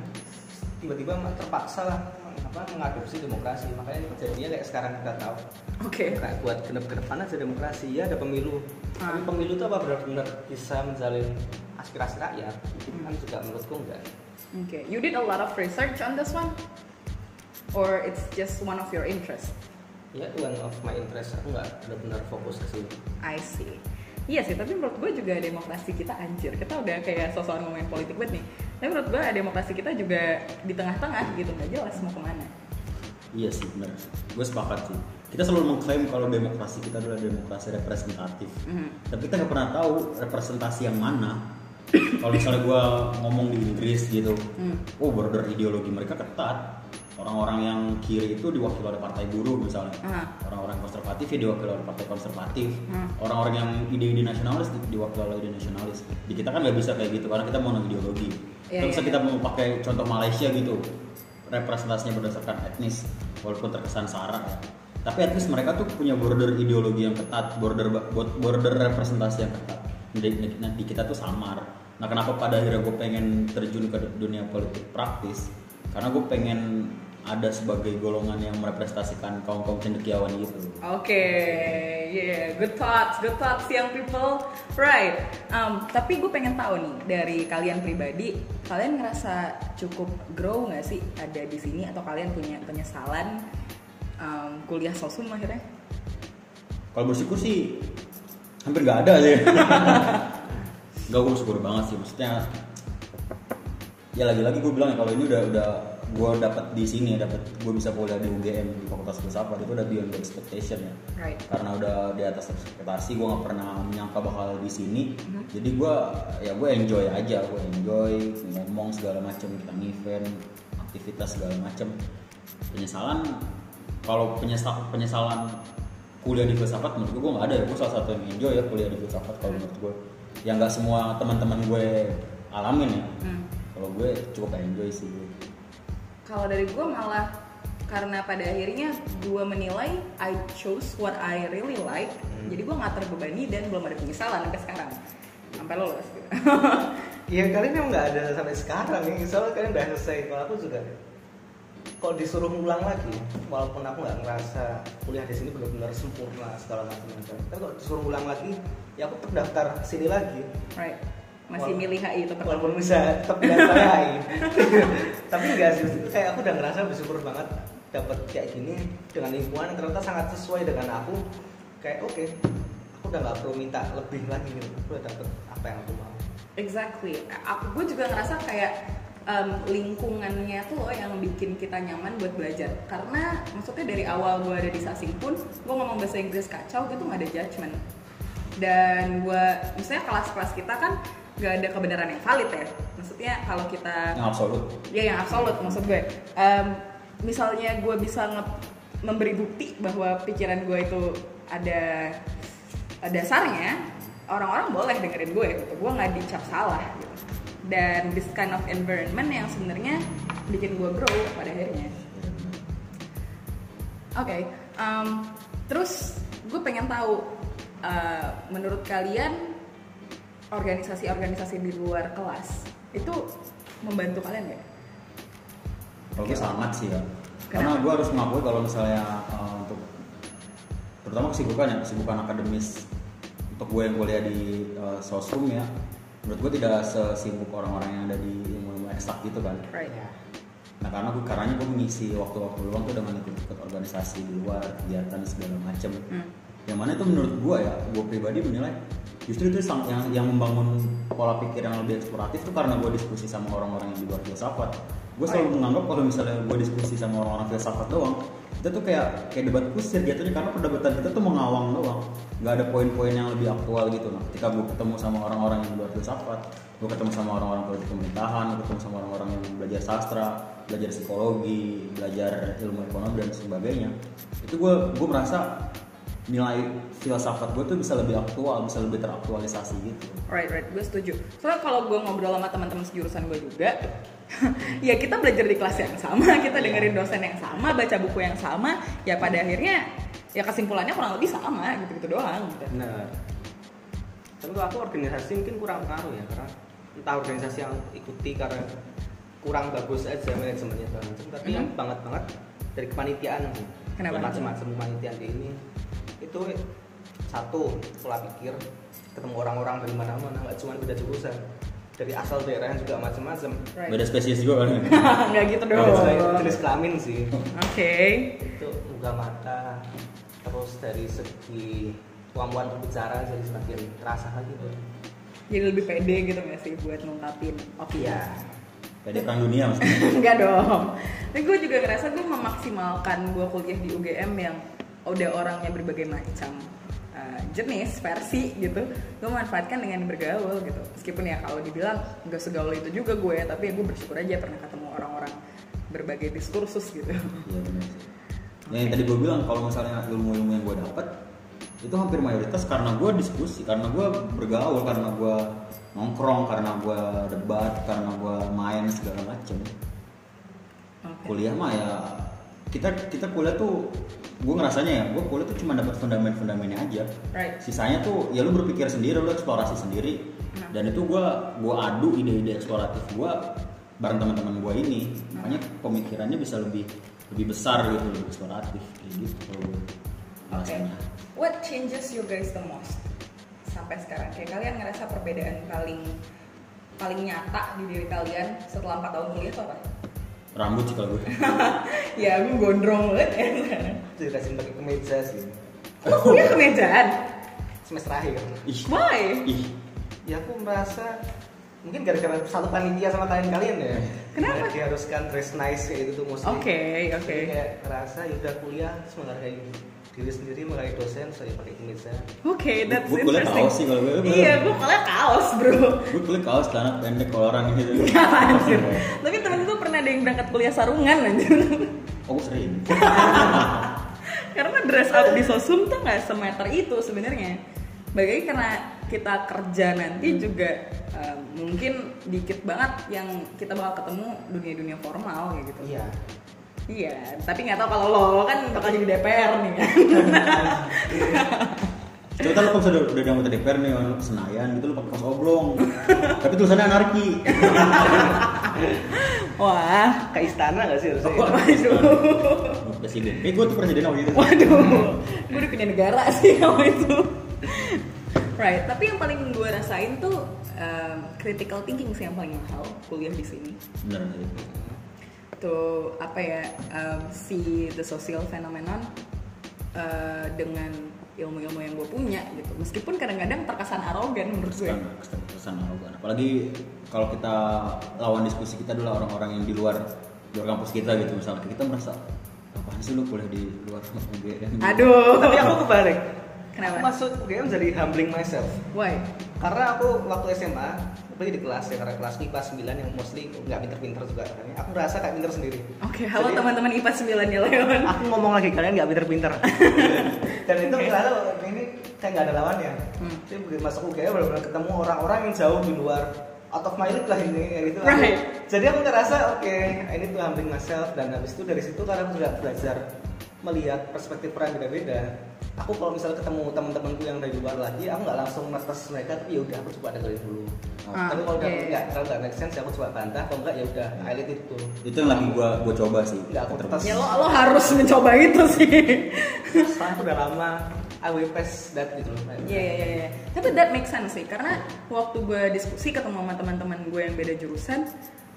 tiba-tiba terpaksa lah apa mengadopsi demokrasi makanya kejadiannya kayak sekarang kita tahu Oke. kayak buat genep-genepan aja demokrasi ya ada pemilu tapi Ah. pemilu itu apa benar-benar bisa menjalin aspirasi rakyat Hmm. kan juga menurutku enggak Okay. You did a lot of research on this one, or it's just one of your interests? Ya one of my interest aku nggak benar-benar fokus ke sini I see. Iya sih, tapi menurut gue juga demokrasi kita anjir. Kita udah kayak sosok ngomongin politik banget nih. Tapi menurut gue demokrasi kita juga di tengah-tengah gitu, nggak jelas mau ke mana. Iya sih benar. Gue sepakat sih. Kita selalu mengklaim kalau demokrasi kita adalah demokrasi representatif. Mhm. Tapi kita nggak pernah tahu representasi yang mana. kalau misalnya gue ngomong di Inggris gitu, Hmm. oh border ideologi mereka ketat. Orang-orang yang kiri itu diwakili oleh partai buruh misalnya. Ah. Orang-orang konservatif ya diwakili oleh partai konservatif. Hmm. Orang-orang yang ide-ide nasionalis di- diwakili oleh ide nasionalis. Di kita kan nggak bisa kayak gitu karena kita mono ideologi. Kalau misalnya iya. kita mau pakai contoh Malaysia gitu, representasinya berdasarkan etnis, walaupun terkesan sara ya. Tapi at least mereka tuh punya border ideologi yang ketat, border border representasi yang ketat. Di, di kita tuh samar. Nah kenapa pada akhirnya gue pengen terjun ke dunia politik praktis? Karena gue pengen ada sebagai golongan yang merepresentasikan kaum kaum cendekiawan gitu. Oke, yeah, good thoughts, good thoughts young people, right? Um, tapi gue pengen tahu nih dari kalian pribadi, kalian ngerasa cukup grow nggak sih ada di sini atau kalian punya penyesalan um, kuliah sosum akhirnya? Kalau bersyukur sih hampir nggak ada sih. Gak gue bersyukur banget sih, maksudnya ya lagi-lagi gue bilang ya kalau ini udah udah gue dapat di sini dapat gue bisa kuliah di UGM di Fakultas Filsafat. Itu udah beyond expectation ya. Right. karena udah di atas ekspektasi gue nggak pernah menyangka bakal di sini. Mhm. jadi gue ya gue enjoy aja gue enjoy ngomong segala macam kita event aktivitas segala macam penyesalan kalau penyesal penyesalan kuliah di filsafat menurut gue nggak ada ya. Gue salah satu yang enjoy ya kuliah di filsafat kalau menurut gue yang nggak semua teman-teman gue alamin ya. Hmm. kalau gue cukup enjoy sih. gue Kalau dari gue malah karena pada akhirnya gue menilai I chose what I really like, Hmm. jadi gue nggak terbebani dan belum ada penyesalan sampai sekarang, sampai lolos. Gitu. Iya kalian yang nggak ada sampai sekarang nih, soalnya kalian udah selesai. Kalau aku juga, kalau disuruh ngulang lagi, walaupun aku nggak ngerasa kuliah di sini benar-benar sempurna segala macam. Tapi kalau disuruh ngulang lagi, ya aku tetap daftar sini lagi. right. Masih Wal- milih HI itu pertama. Walaupun bisa tetap saya HI. Tapi enggak sih, kayak aku udah ngerasa bersyukur banget dapat kayak gini dengan lingkungan yang ternyata sangat sesuai dengan aku. Kayak oke, aku udah nggak perlu minta lebih lagi gitu. Aku udah dapet apa yang aku mau. Exactly. Aku gue juga ngerasa kayak um, lingkungannya tuh loh yang bikin kita nyaman buat belajar. Karena maksudnya dari awal gue ada di Sasing pun, gue ngomong bahasa Inggris kacau gitu nggak ada judgement. Dan gue, misalnya kelas-kelas kita kan nggak ada kebenaran yang valid ya. Maksudnya kalau kita yang absolut. Ya yang absolut maksud gue. Em, misalnya gue bisa nge- memberi bukti bahwa pikiran gue itu ada dasarnya orang-orang boleh dengerin gue gitu. Gue nggak dicap salah gitu. Dan this kind of environment yang sebenarnya bikin gue grow pada akhirnya. Oke em, terus gue pengen tahu eh, menurut kalian organisasi-organisasi di luar kelas itu membantu kalian nggak? Kalau gue sangat sih ya. Kenapa? Karena gue harus mengakui kalau misalnya uh, untuk terutama kesibukan ya kesibukan akademis untuk gue yang kuliah di uh, sosum ya menurut gue tidak sesibuk orang-orang yang ada di ilmu-ilmu eksak gitu kan Right. nah karena gue karena gue mengisi waktu-waktu luang tuh dengan ikut-ikut organisasi di luar kegiatan segala macem Hmm. yang mana itu menurut gue ya gue pribadi menilai justru itu yang yang membangun pola pikir yang lebih eksploratif tuh karena gue diskusi sama orang-orang yang di luar filsafat. Gue selalu menganggap kalau misalnya gue diskusi sama orang-orang filsafat doang itu tuh kayak kayak debat kusir jatuhnya karena perdebatan kita tuh mengawang doang. Nggak ada poin-poin yang lebih aktual gitu nah ketika gue ketemu sama orang-orang yang di luar filsafat gue ketemu sama orang-orang politik pemerintahan gue ketemu sama orang-orang yang belajar sastra belajar psikologi belajar ilmu ekonomi dan sebagainya. Itu gue gue merasa nilai filsafat gue tuh bisa lebih aktual bisa lebih teraktualisasi gitu Right, right, gue setuju. Soalnya kalau gue ngobrol sama teman-teman sejurusan gue juga, ya kita belajar di kelas yang sama, kita dengerin dosen yang sama, baca buku yang sama, ya pada akhirnya ya kesimpulannya kurang lebih sama gitu-gitu doang. Gitu. Benar. Tapi kalau aku organisasi mungkin kurang pengaruh ya karena entah organisasi yang ikuti karena kurang bagus aja manajemennya segala macam. Tapi yang Mhm. banget banget dari kepanitiaan Kenapa? macam-macam kepanitiaan di ini itu satu pola pikir ketemu orang-orang dari mana-mana nggak cuma beda jurusan. Dari asal daerahnya juga macam-macam Right. beda spesies juga kan nggak gitu dong. oke selain jenis kelamin sih. Itu muka mata. Terus dari segi kemampuan berbicara jadi semakin terasa lagi tuh. Jadi lebih pede gitu nggak sih buat ngungkapin oke iya. Beda perang dunia maksudnya Enggak dong. Tapi gue juga ngerasa gue memaksimalkan gue kuliah di UGM yang udah orangnya berbagai macam uh, jenis versi gitu. Gue manfaatkan dengan bergaul gitu. Meskipun ya kalau dibilang gak segaul itu juga gue, tapi ya gue bersyukur aja pernah ketemu orang-orang berbagai diskursus gitu. Iya benar. Ya, yang tadi gue bilang kalau misalnya ilmu-ilmu yang gue dapat itu hampir mayoritas karena gue diskusi, karena gue bergaul, karena gue nongkrong, karena gue debat, karena gue main segala macem. Oke. Kuliah mah ya kita kita kuliah tuh gue ngerasanya ya gue kuliah tuh cuma dapat fundament fundamennya aja. Right. Sisanya tuh ya lu berpikir sendiri, lu eksplorasi sendiri. Nah. Dan itu gue gue adu ide-ide eksploratif gue bareng teman-teman gue ini. Makanya pemikirannya bisa lebih lebih besar gitu, lebih eksploratif kayak gitu. kalau ngerasanya. What changes you guys the most sampai sekarang? Kayak kalian ngerasa perbedaan paling paling nyata di diri kalian setelah 4 tahun kuliah apa? Rambut sih kalau gue. ya gue gondrong banget ya. jelasin pakai kemeja sih Lo kuliah kemejaan? semester akhir Ih, Why? ih. ya aku merasa mungkin gara-gara satu panitia sama kalian-kalian ya Kenapa? Kayak diharuskan dress nice kayak gitu tuh mostly Oke, oke. Jadi kayak ngerasa ya udah kuliah terus menghargai diri sendiri menghargai dosen saya pakai kemeja Oke, that's kuliah interesting. kaos sih kalau gue. Iya, gue kuliah kaos, bro. Gue kuliah kaos celana pendek kalau orang gitu. Anjir. Tapi temen gue pernah ada yang berangkat kuliah sarungan anjir. Oh, gue sering. Karena dress up di sosum tuh nggak semeter itu sebenarnya. Bagi karena kita kerja nanti juga eh, mungkin dikit banget yang kita bakal ketemu dunia-dunia formal kayak gitu. iya Iya, tapi nggak tahu kalau lo kan bakal jadi DPR nih kan. Coba lo kalau udah udah anggota DPR nih, Senayan gitu lo pakai kaos oblong. Tapi tulisannya anarki. Wah, ke istana gak sih harusnya waduh. Presiden. Eh gue tuh presiden waktu itu. Waduh, gue udah punya negara sih kalau itu. Right, tapi yang paling gue rasain tuh um, critical thinking sih yang paling mahal kuliah di sini. Bener sih. Tuh apa ya um, si the social phenomenon uh, dengan ilmu-ilmu yang gue punya gitu. Meskipun kadang-kadang terkesan arogan menurut gue. Kesan, kesan, kesan arogan. Apalagi kalau kita lawan diskusi kita adalah orang-orang yang di luar di luar kampus kita gitu misalnya kita merasa apaan sih lu kuliah di luar UGM Aduh. tapi aku kebalik Kenapa? aku masuk UGM jadi humbling myself Why? karena aku waktu SMA apalagi di kelas ya karena kelas IPA 9 yang mostly nggak pinter-pinter juga. Kan aku rasa kayak pinter sendiri. Oke, halo Jadi- teman-teman IPA 9 ya Leon. aku ngomong lagi kalian nggak pinter-pinter. Dan itu selalu ini kayak nggak ada lawannya. Hmm. jadi begitu masuk UGM benar-benar ketemu orang-orang yang jauh di luar out of my league lah ini kayak gitu. Right. jadi aku ngerasa oke ini tuh humbling myself. Dan habis itu dari situ karena aku juga belajar melihat perspektif orang beda-beda. Aku kalau misalnya ketemu teman-temanku yang dari luar lagi aku nggak langsung ngetes mereka tapi ya udah aku coba dengerin dulu Ah, tapi kalau udah oke. nggak terlalu nggak make sense aku coba bantah kalau enggak ya udah highlight itu itu yang lagi gua gua coba sih Nggak, aku tetap- Ya lo, lo harus mencoba itu sih. Setelah aku udah lama I will pass that gitu loh Iya iya iya. iya. Tapi that make sense sih karena waktu gue diskusi ketemu sama teman-teman gue yang beda jurusan,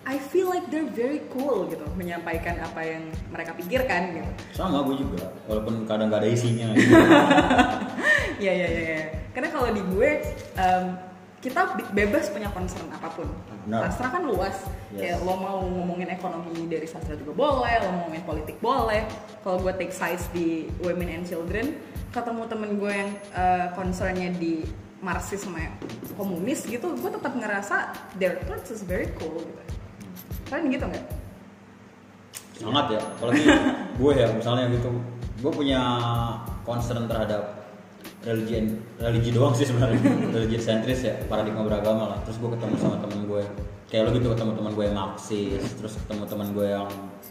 I feel like they're very cool gitu menyampaikan apa yang mereka pikirkan gitu. sama gue juga walaupun kadang nggak ada isinya. Iya iya iya. iya. Karena kalau di gue em, kita be- bebas punya concern apa pun. Benar. Sastra kan luas. Yes. Kayak lo mau ngomongin ekonomi dari sastra juga boleh, lo mau ngomongin politik boleh. Kalau gue take sides di women and children, ketemu temen gue yang eh, concernnya di Marxis sama komunis gitu, gue tetap ngerasa their thoughts is very cool gitu. Kalian gitu nggak? sangat ya apalagi gue ya misalnya gitu gue punya concern terhadap religi religi doang sih sebenarnya religi sentris ya paradigma beragama lah terus gue ketemu sama temen gue kayak lo gitu ketemu teman gue yang marxis terus ketemu teman gue yang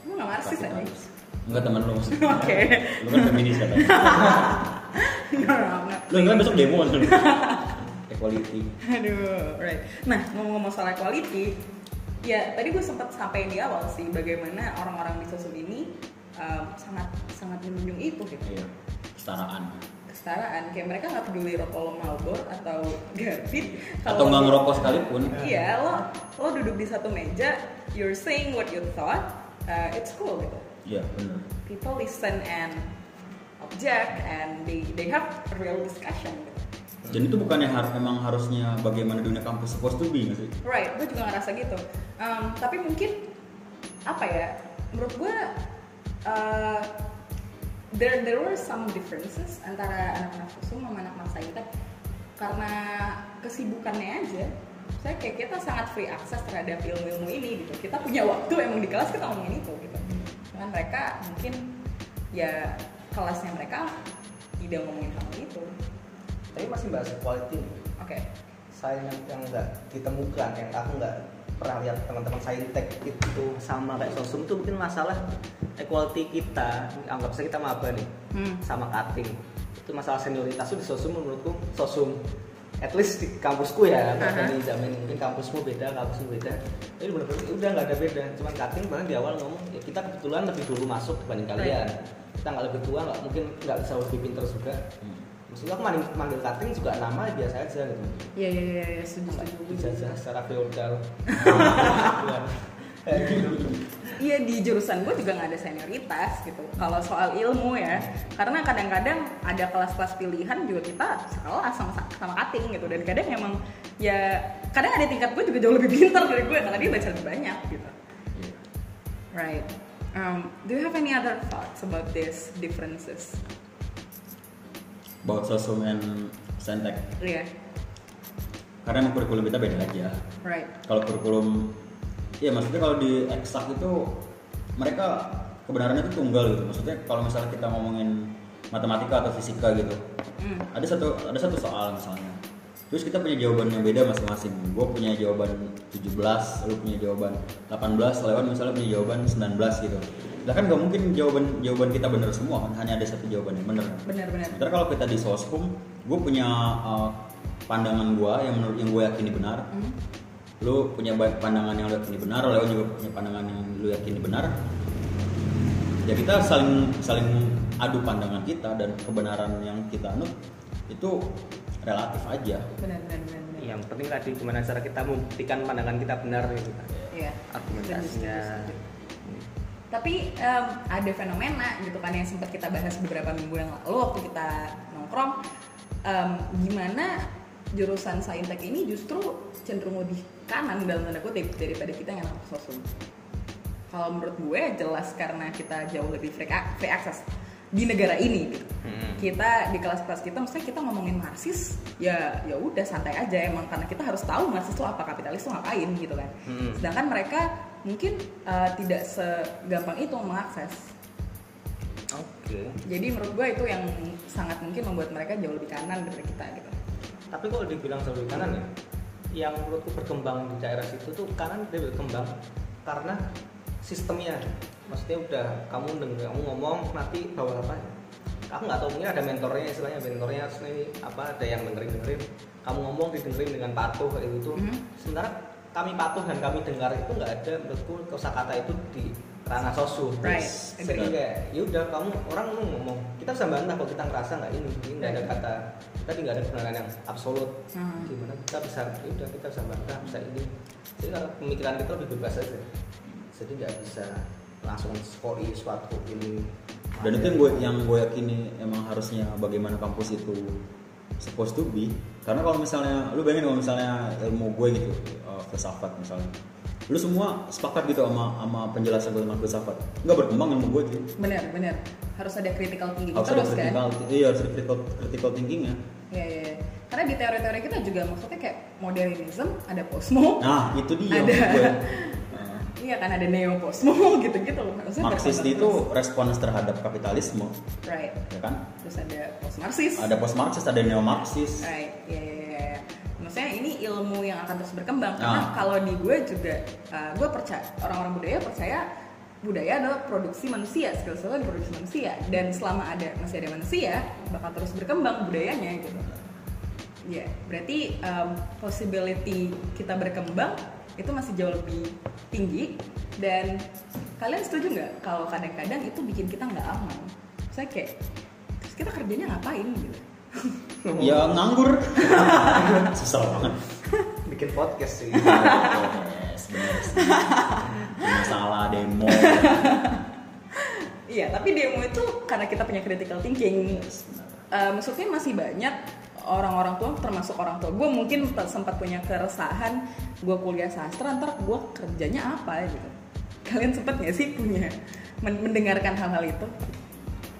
Lo nggak Marxis aja? kapitalis. enggak teman lo maksudnya Oke. lo kan feminis katanya no. lo kan besok demo kan equality Aduh, right. Nah, ngomong-ngomong soal equality, ya tadi gue sempat sampai di awal sih bagaimana orang-orang di sosum ini um, sangat sangat menunjung itu gitu. iya kesetaraan kesetaraan. Kayak mereka nggak peduli rokok lo Marlboro atau Garbit atau nggak ngerokok sekalipun. Iya lo lo duduk di satu meja you're saying what you thought uh, it's cool gitu. Iya benar. People listen and object and they they have a real discussion gitu. dan itu bukannya har emang harusnya bagaimana dunia kampus supposed to be nggak sih? Right gue juga ngerasa gitu. Um, tapi mungkin apa ya menurut gue uh, there there were some differences antara anak-anak kosum sama anak-anak karena kesibukannya aja saya kayak kita sangat free access terhadap ilmu-ilmu ini gitu. Kita punya waktu emang di kelas kita ngomongin itu gitu. Dengan mereka mungkin ya kelasnya mereka tidak ngomongin hal itu. Tapi masih bahas quality. oke. Saya yang, yang nggak ditemukan, yang aku nggak pernah lihat teman-teman saintek itu sama kayak sosum itu mungkin masalah equality kita anggap saja kita maba nih Hmm. sama cutting itu masalah senioritas itu di sosum menurutku sosum at least di kampusku ya nggak Aha. uh jamin mungkin kampusmu beda kampusmu beda. Jadi benar-benar udah nggak ada beda. Cuman cutting bahkan di awal ngomong ya kita kebetulan lebih dulu masuk dibanding kalian. Kita nggak lebih tua nggak mungkin nggak bisa lebih pintar juga maksudnya aku manggil, manggil cutting juga nama biasa aja gitu iya iya iya iya, setuju setuju dijajah secara feodal gitu. Iya di jurusan gue juga nggak ada senioritas gitu. Kalau soal ilmu ya, karena kadang-kadang ada kelas-kelas pilihan juga kita sekelas sama sama cutting gitu. Dan kadang emang ya kadang ada tingkat gue juga jauh lebih pintar dari gue karena dia baca lebih banyak gitu. Right. Um, do you have any other thoughts about these differences? About sosum and saintek Iya, karena emang kurikulum kita beda aja right. kalau kurikulum ya maksudnya kalau di eksak itu mereka kebenarannya itu tunggal gitu. Maksudnya kalau misalnya kita ngomongin matematika atau fisika gitu Hmm. ada satu ada satu soal misalnya. Terus kita punya jawaban yang beda masing-masing. Gue punya jawaban 17 lu punya jawaban 18 Lewan misalnya punya jawaban 19 gitu lah kan nggak mungkin jawaban jawaban kita benar semua kan hanya ada satu jawaban yang benar Benar-benar. Sementara kalau kita di soskum, gue punya uh, pandangan gue yang menurut yang gue yakini benar. Hmm. Lu punya pandangan yang lu yakini benar, Leo juga punya pandangan yang lu yakini benar. Ya kita saling saling adu pandangan kita dan kebenaran yang kita anut itu relatif aja. Benar-benar benar-benar. yang penting tadi gimana cara kita membuktikan pandangan kita benar gitu kan Iya. argumentasinya. Tapi em, ada fenomena gitu kan yang sempat kita bahas beberapa minggu yang lalu waktu kita nongkrong em, gimana jurusan saintek ini justru cenderung lebih kanan dalam tanda kutip daripada kita yang anak sosum. Kalau menurut gue jelas karena kita jauh lebih free, ac- free access di negara ini gitu. Hmm. Kita di kelas-kelas kita maksudnya kita ngomongin Marxis ya ya udah santai aja emang karena kita harus tahu Marxis itu apa kapitalis itu ngapain gitu kan. Hmm. Sedangkan mereka mungkin uh, tidak segampang itu mengakses. oke Jadi menurut gue itu yang sangat mungkin membuat mereka jauh lebih kanan dari kita gitu. tapi kalau dibilang jauh lebih kanan ya yang menurutku berkembang di daerah situ tuh kanan dia berkembang karena sistemnya maksudnya udah kamu denger kamu ngomong nanti bawa apa aku nggak tahu mungkin ada mentornya istilahnya mentornya harus ini apa ada yang dengerin dengerin kamu ngomong didengerin dengan patuh kayak gitu Mhm. sementara kami patuh dan kami dengar itu nggak ada menurutku kosakata itu di ranah sosu. Right. jadi kayak ya udah kamu orang lu ngomong kita bisa bantah kalau kita ngerasa nggak ini ini nggak ada kata. Tadi nggak ada kebenaran yang absolut. Hmm. gimana kita bisa ya udah kita bisa bantah bisa ini. Jadi kalau pemikiran kita lebih bebas aja. Jadi nggak bisa langsung skoi suatu ini. Dan itu yang gue yang gue yakini emang harusnya bagaimana kampus itu supposed to be. Karena kalau misalnya lu bayangin kalau misalnya ilmu gue gitu, uh, filsafat misalnya. Lu semua sepakat gitu sama sama penjelasan gue tentang filsafat. Nggak berkembang ilmu gue gitu. Benar, benar. Harus ada critical thinking Harus ada terus kan. critical, iya harus ada critical, critical thinkingnya. Iya, iya. iya. Karena di teori-teori kita juga maksudnya kayak modernism, ada posmo, Nah itu dia Ada. gue. Iya kan ada neo posmo gitu-gitu loh. Maksudnya Marxis itu respons terhadap kapitalisme, right. ya kan? Terus ada post marxis. Ada post Marxis, ada neo Marxis. Right, iya iya iya. iya. Maksudnya ini ilmu yang akan terus berkembang karena Ah. kalau di gue juga, uh, gue percaya orang-orang budaya percaya budaya adalah produksi manusia, skill skill produksi manusia dan selama ada masih ada manusia bakal terus berkembang budayanya gitu. Ya, berarti um, possibility kita berkembang itu masih jauh lebih tinggi. Dan kalian setuju nggak kalau kadang-kadang itu bikin kita nggak aman? Saya kayak terus kita kerjanya ngapain? Gitu? ya nganggur. Susah banget. Bikin podcast sih. Bener salah demo. Iya, tapi demo itu karena kita punya critical thinking. eh, maksudnya masih banyak orang-orang tua, termasuk orang tua. Gue mungkin sempat punya keresahan, gue kuliah sastra, ntar gue kerjanya apa gitu. Kalian sempet gak sih punya men- mendengarkan hal-hal itu?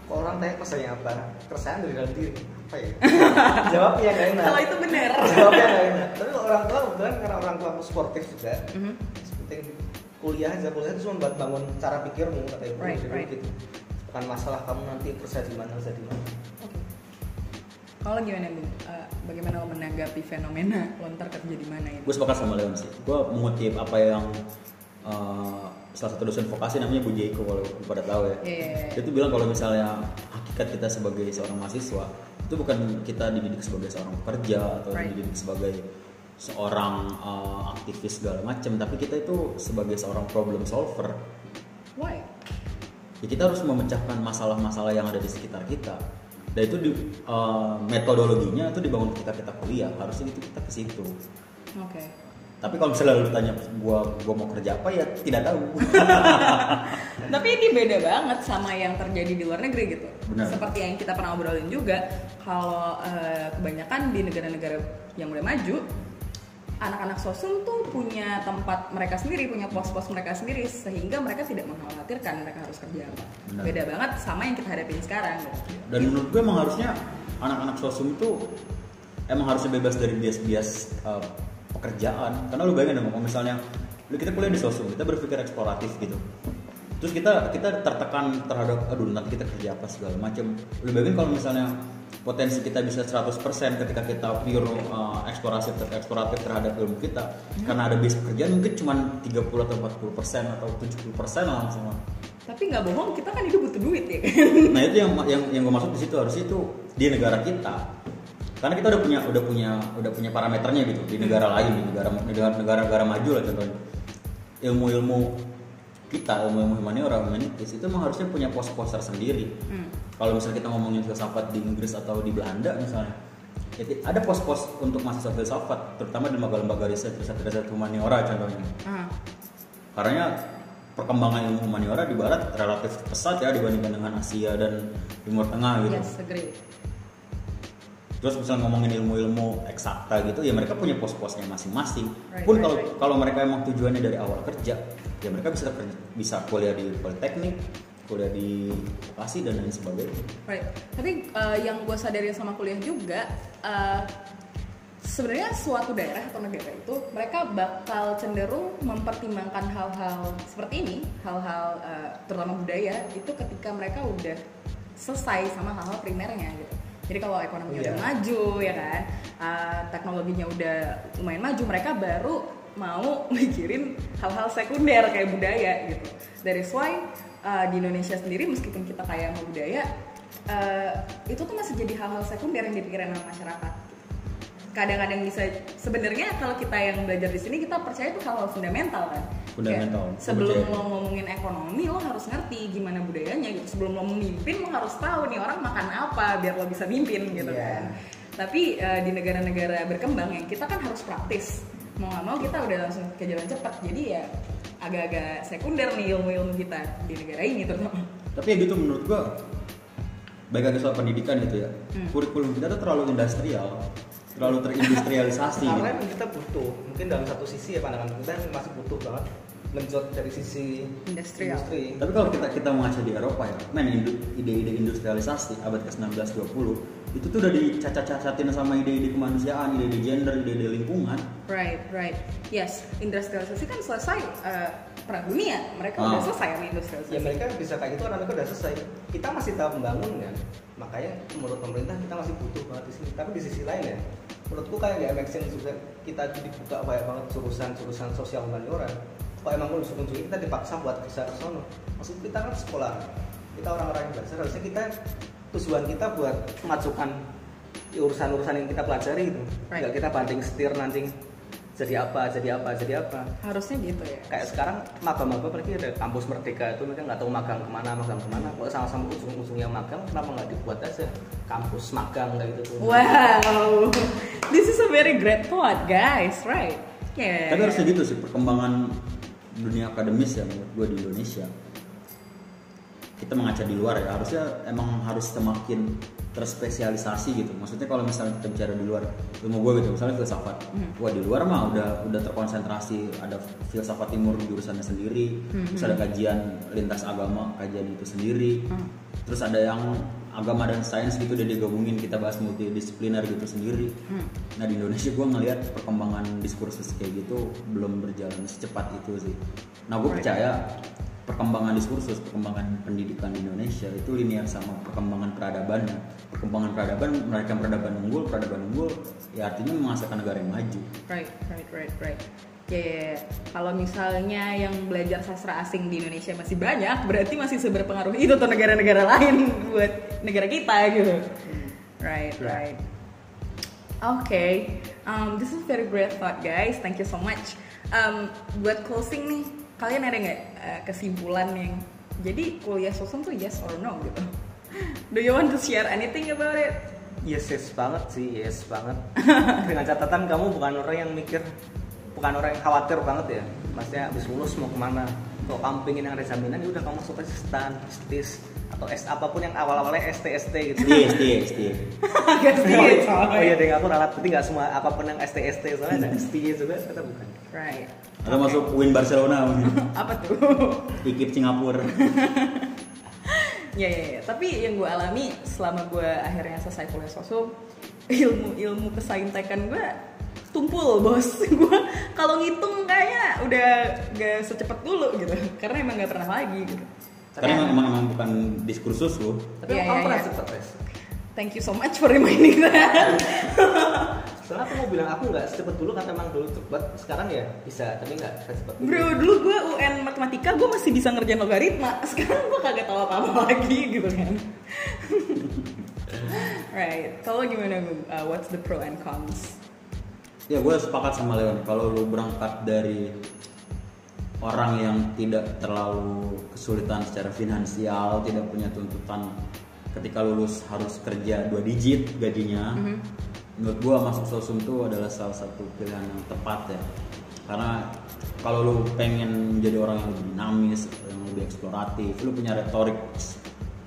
orang tanya kesannya apa keresahan dari dalam diri apa ya jawabnya gak enak Kalau itu bener. jawabnya gak enak tapi kalau orang tua kebetulan karena orang tua aku sportif juga Mhm. penting kuliah aja kuliah itu cuma buat bangun cara pikirmu kata ibu Right, right. gitu bukan masalah kamu nanti kerja di mana kerja di mana. Kalau gimana Bung? Eh, bagaimana lo menanggapi fenomena lontar kerja di mana ini? gue sepakat sama Leon sih gue mengutip apa yang uh, salah satu dosen vokasi namanya Bu Jeiko kalau pada tahu ya Iya, iya, iya. dia tuh bilang kalau misalnya hakikat kita sebagai seorang mahasiswa itu bukan kita dididik sebagai seorang pekerja atau Right. dididik sebagai seorang uh, aktivis segala macam tapi kita itu sebagai seorang problem solver Why? ya kita harus memecahkan masalah-masalah yang ada di sekitar kita dan itu di, uh, metodologinya itu dibangun ketika kita kuliah harusnya itu kita ke situ Oke. tapi kalau misalnya lu tanya gua gua mau kerja apa ya tidak tahu Tapi ini beda banget sama yang terjadi di luar negeri gitu. Benar. Seperti yang kita pernah obrolin juga, kalau eh, kebanyakan di negara-negara yang udah maju, anak-anak sosum tuh punya tempat mereka sendiri, punya pos-pos mereka sendiri, sehingga mereka tidak mengkhawatirkan mereka harus kerja apa. Benar. Beda banget sama yang kita hadapin sekarang. Gitu. dan menurut gue emang harusnya anak-anak sosum itu emang harusnya bebas dari bias-bias uh, pekerjaan karena lu bayangin dong kalau misalnya lu kita kuliah di sosum kita berpikir eksploratif gitu terus kita kita tertekan terhadap aduh nanti kita kerja apa segala macam lu bayangin kalau misalnya potensi kita bisa 100% ketika kita pure uh, eksplorasi eksploratif terhadap ilmu kita. Karena ada bias pekerjaan mungkin cuma 30 atau 40% atau 70% langsung Tapi nggak bohong, kita kan hidup butuh duit ya. nah itu yang yang yang gue maksud di situ harusnya itu di negara kita. Karena kita udah punya udah punya udah punya parameternya gitu di negara lain di negara negara negara, negara maju lah contohnya. Ilmu-ilmu kita ilmu-ilmu humaniora humanitis itu memang harusnya punya pos-pos tersendiri Hmm. kalau misalnya kita ngomongin filsafat di Inggris atau di Belanda misalnya ya, ada pos-pos untuk mahasiswa filsafat terutama di lembaga-lembaga riset riset-riset humaniora contohnya Ah, karena perkembangan ilmu humaniora di barat relatif pesat ya dibandingkan dengan Asia dan Timur Tengah gitu. yes, agree. Terus misalnya ngomongin ilmu-ilmu eksakta gitu, ya mereka punya pos-posnya masing-masing. Right, Pun right, kalau right. kalau mereka emang tujuannya dari awal kerja, ya mereka bisa kerja- bisa kuliah di politeknik, kuliah di vokasi dan lain sebagainya. Right. Tapi uh, yang gue sadari sama kuliah juga, uh, sebenarnya suatu daerah atau negara itu mereka bakal cenderung mempertimbangkan hal-hal seperti ini, hal-hal uh, terutama budaya itu ketika mereka udah selesai sama hal-hal primernya gitu. Jadi kalau ekonominya Iya. udah maju ya kan, uh, teknologinya udah lumayan maju, mereka baru mau mikirin hal-hal sekunder kayak budaya gitu. That is why uh, di Indonesia sendiri meskipun kita kaya sama budaya, uh, itu tuh masih jadi hal-hal sekunder yang dipikirin sama masyarakat. Kadang-kadang bisa sebenarnya kalau kita yang belajar di sini kita percaya itu hal-hal fundamental kan. Fundamental, Kayak sebelum lo ngomongin ekonomi lo harus ngerti gimana budayanya gitu. Sebelum lo memimpin lo harus tahu nih orang makan apa biar lo bisa mimpin gitu Iya. kan. Tapi uh, di negara-negara berkembang yang kita kan harus praktis. Mau nggak mau kita udah langsung ke jalan cepat. Jadi ya agak-agak sekunder nih ilmu-ilmu kita di negara ini terutama. Tapi ya gitu menurut gua baik lagi soal pendidikan gitu ya. Hmm. Kurikulum kita tuh terlalu industrial, terlalu terindustrialisasi gitu. karena emang kita butuh mungkin dalam satu sisi ya pandangan kita masih butuh banget menjot dari sisi Industrial. industri Tapi kalau kita kita mengaca di Eropa ya, men indu- ide-ide industrialisasi abad ke-19 20 itu tuh udah dicacat-cacatin sama ide-ide kemanusiaan, ide-ide gender, ide-ide lingkungan. Right, right. Yes, industrialisasi kan selesai uh, perang dunia. Mereka Ah. udah selesai sama industrialisasi. ya mereka bisa kayak gitu karena mereka udah selesai kita masih tahap membangun kan makanya menurut pemerintah kita masih butuh banget di sini tapi di sisi lain ya menurutku kayak nggak make sense juga kita dibuka banyak banget jurusan-jurusan sosial humaniora kok emang unsur-unsur kita dipaksa buat bisa ke sono maksud kita kan sekolah kita orang-orang yang belajar harusnya kita tujuan kita buat memajukan urusan-urusan yang kita pelajari gitu Right. nggak kita banding setir nanti jadi apa jadi apa jadi apa Harusnya gitu ya. kayak sekarang maba-maba apalagi ada kampus merdeka itu mereka nggak tahu magang ke mana magang ke mana kalau sama-sama ujung-ujungnya magang kenapa nggak dibuat aja kampus magang kayak gitu tuh Wow, this is a very great thought, guys, right? Yeah. Tapi harusnya gitu sih perkembangan dunia akademis ya menurut gue di Indonesia. Kita mengaca di luar ya harusnya emang harus semakin terspesialisasi gitu. Maksudnya kalau misalnya kita bicara di luar ilmu gue gitu, misalnya filsafat, wah di luar mah udah udah terkonsentrasi ada filsafat timur jurusannya sendiri, terus ada kajian lintas agama kajian itu sendiri, terus ada yang agama dan sains gitu udah digabungin kita bahas multidisipliner gitu sendiri. Nah di Indonesia gue ngelihat perkembangan diskursus kayak gitu belum berjalan secepat itu sih. Nah gue percaya perkembangan diskursus, perkembangan pendidikan di Indonesia itu linear sama perkembangan peradabannya. Perkembangan peradaban melahirkan peradaban unggul, peradaban unggul ya artinya menghasilkan negara yang maju. Right, right, right, right. Ya, ya, ya. kalau misalnya yang belajar sastra asing di Indonesia masih banyak, berarti masih seberpengaruh itu tuh negara-negara lain buat negara kita gitu. Right, right. Okay, um, this is very great thought guys. Thank you so much. Um, buat closing nih, kalian ada nggak uh, kesimpulan yang jadi kuliah sosum tuh yes or no gitu? Do you want to share anything about it? yes yes banget sih yes banget. Dengan catatan kamu bukan orang yang mikir bukan orang yang khawatir banget ya. Maksudnya habis lulus mau ke mana? Kalau kamu pengen yang ada jaminan? Ya udah kamu masuk asisten STIS atau S apa pun yang awal-awalnya ST ST gitu SD, SD. Agak sedikit oh iya deh aku ralat berarti nggak semua apa pun yang ST ST soalnya ada ST juga kita bukan Right. Atau masuk Win Barcelona mungkin. Apa tuh? Ikip Singapura. ya, ya, ya. Tapi yang gue alami selama gue akhirnya selesai kuliah sosum, ilmu-ilmu kesaintekan gue tumpul bos. Gue kalau ngitung kayaknya udah gak secepat dulu gitu. Karena emang gak pernah lagi gitu. Karena emang, emang, emang bukan diskursus loh. tapi Iya, kamu iya, pernah iya. Thank you so much for reminding that. soalnya aku mau bilang aku nggak secepat dulu karena emang dulu cepet sekarang ya bisa tapi nggak secepat dulu Bro, dulu gue UN matematika gue masih bisa ngerjain logaritma. Sekarang gue kagak tahu apa-apa lagi gitu kan. right. Kalau gimana? Uh, what's the pro and cons? Ya gue sepakat sama Leon. Kalau lu berangkat dari orang yang tidak terlalu kesulitan secara finansial, tidak punya tuntutan ketika lulus harus kerja dua digit gajinya. Menurut gue masuk sosum itu adalah salah satu pilihan yang tepat ya. Karena kalau lu pengen menjadi orang yang lebih dinamis, yang lebih eksploratif, lu punya retorik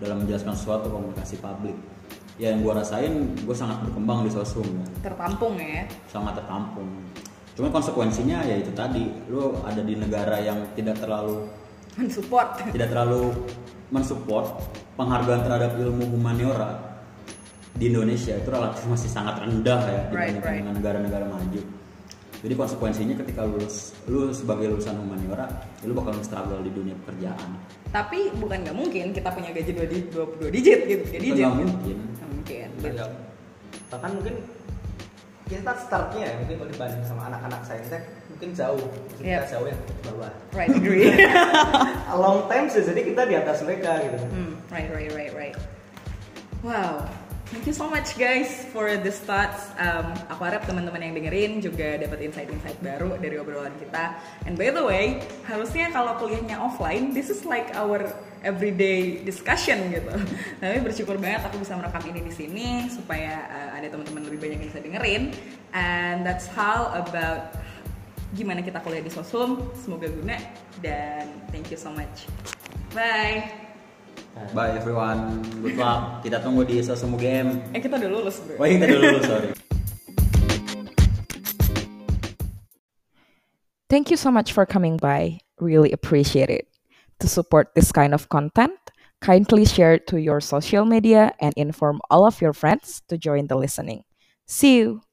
dalam menjelaskan sesuatu komunikasi publik. Ya yang gue rasain, gue sangat berkembang di sosum ya Tertampung ya. sangat tertampung. Cuma konsekuensinya ya itu tadi, lu ada di negara yang tidak terlalu Mensupport. tidak terlalu mensupport penghargaan terhadap ilmu humaniora di Indonesia itu relatif masih sangat rendah ya Right, dibandingkan right. dengan negara-negara maju. Jadi konsekuensinya ketika lulus, lu sebagai lulusan humaniora, lu bakal struggle di dunia pekerjaan. Tapi bukan nggak mungkin kita punya gaji 2 di 22 digit gitu. Digit. nggak mungkin. Nggak mungkin. Iya. bahkan mungkin kita startnya ya mungkin kalau dibanding sama anak-anak saintek mungkin jauh Maksudnya Iya. kita jauh yang di bawah Right, agree. A long time sih jadi kita di atas mereka gitu Hmm, right, right, right, right. Wow, thank you so much guys for this thoughts. Um, aku harap teman-teman yang dengerin juga dapat insight-insight baru dari obrolan kita. And by the way, harusnya kalau kuliahnya offline, this is like our everyday discussion gitu. Tapi bersyukur banget aku bisa merekam ini di sini supaya uh, ada teman-teman lebih banyak yang bisa dengerin. And that's how about gimana kita kuliah di Sosum. Semoga guna dan thank you so much. Bye. Bye everyone, good luck. Kita tunggu di Sosum Game. Eh kita udah lulus bro. Wah, kita dulu lulus, sorry. Thank you so much for coming by. Really appreciate it. To support this kind of content, kindly share it to your social media and inform all of your friends to join the listening. See you.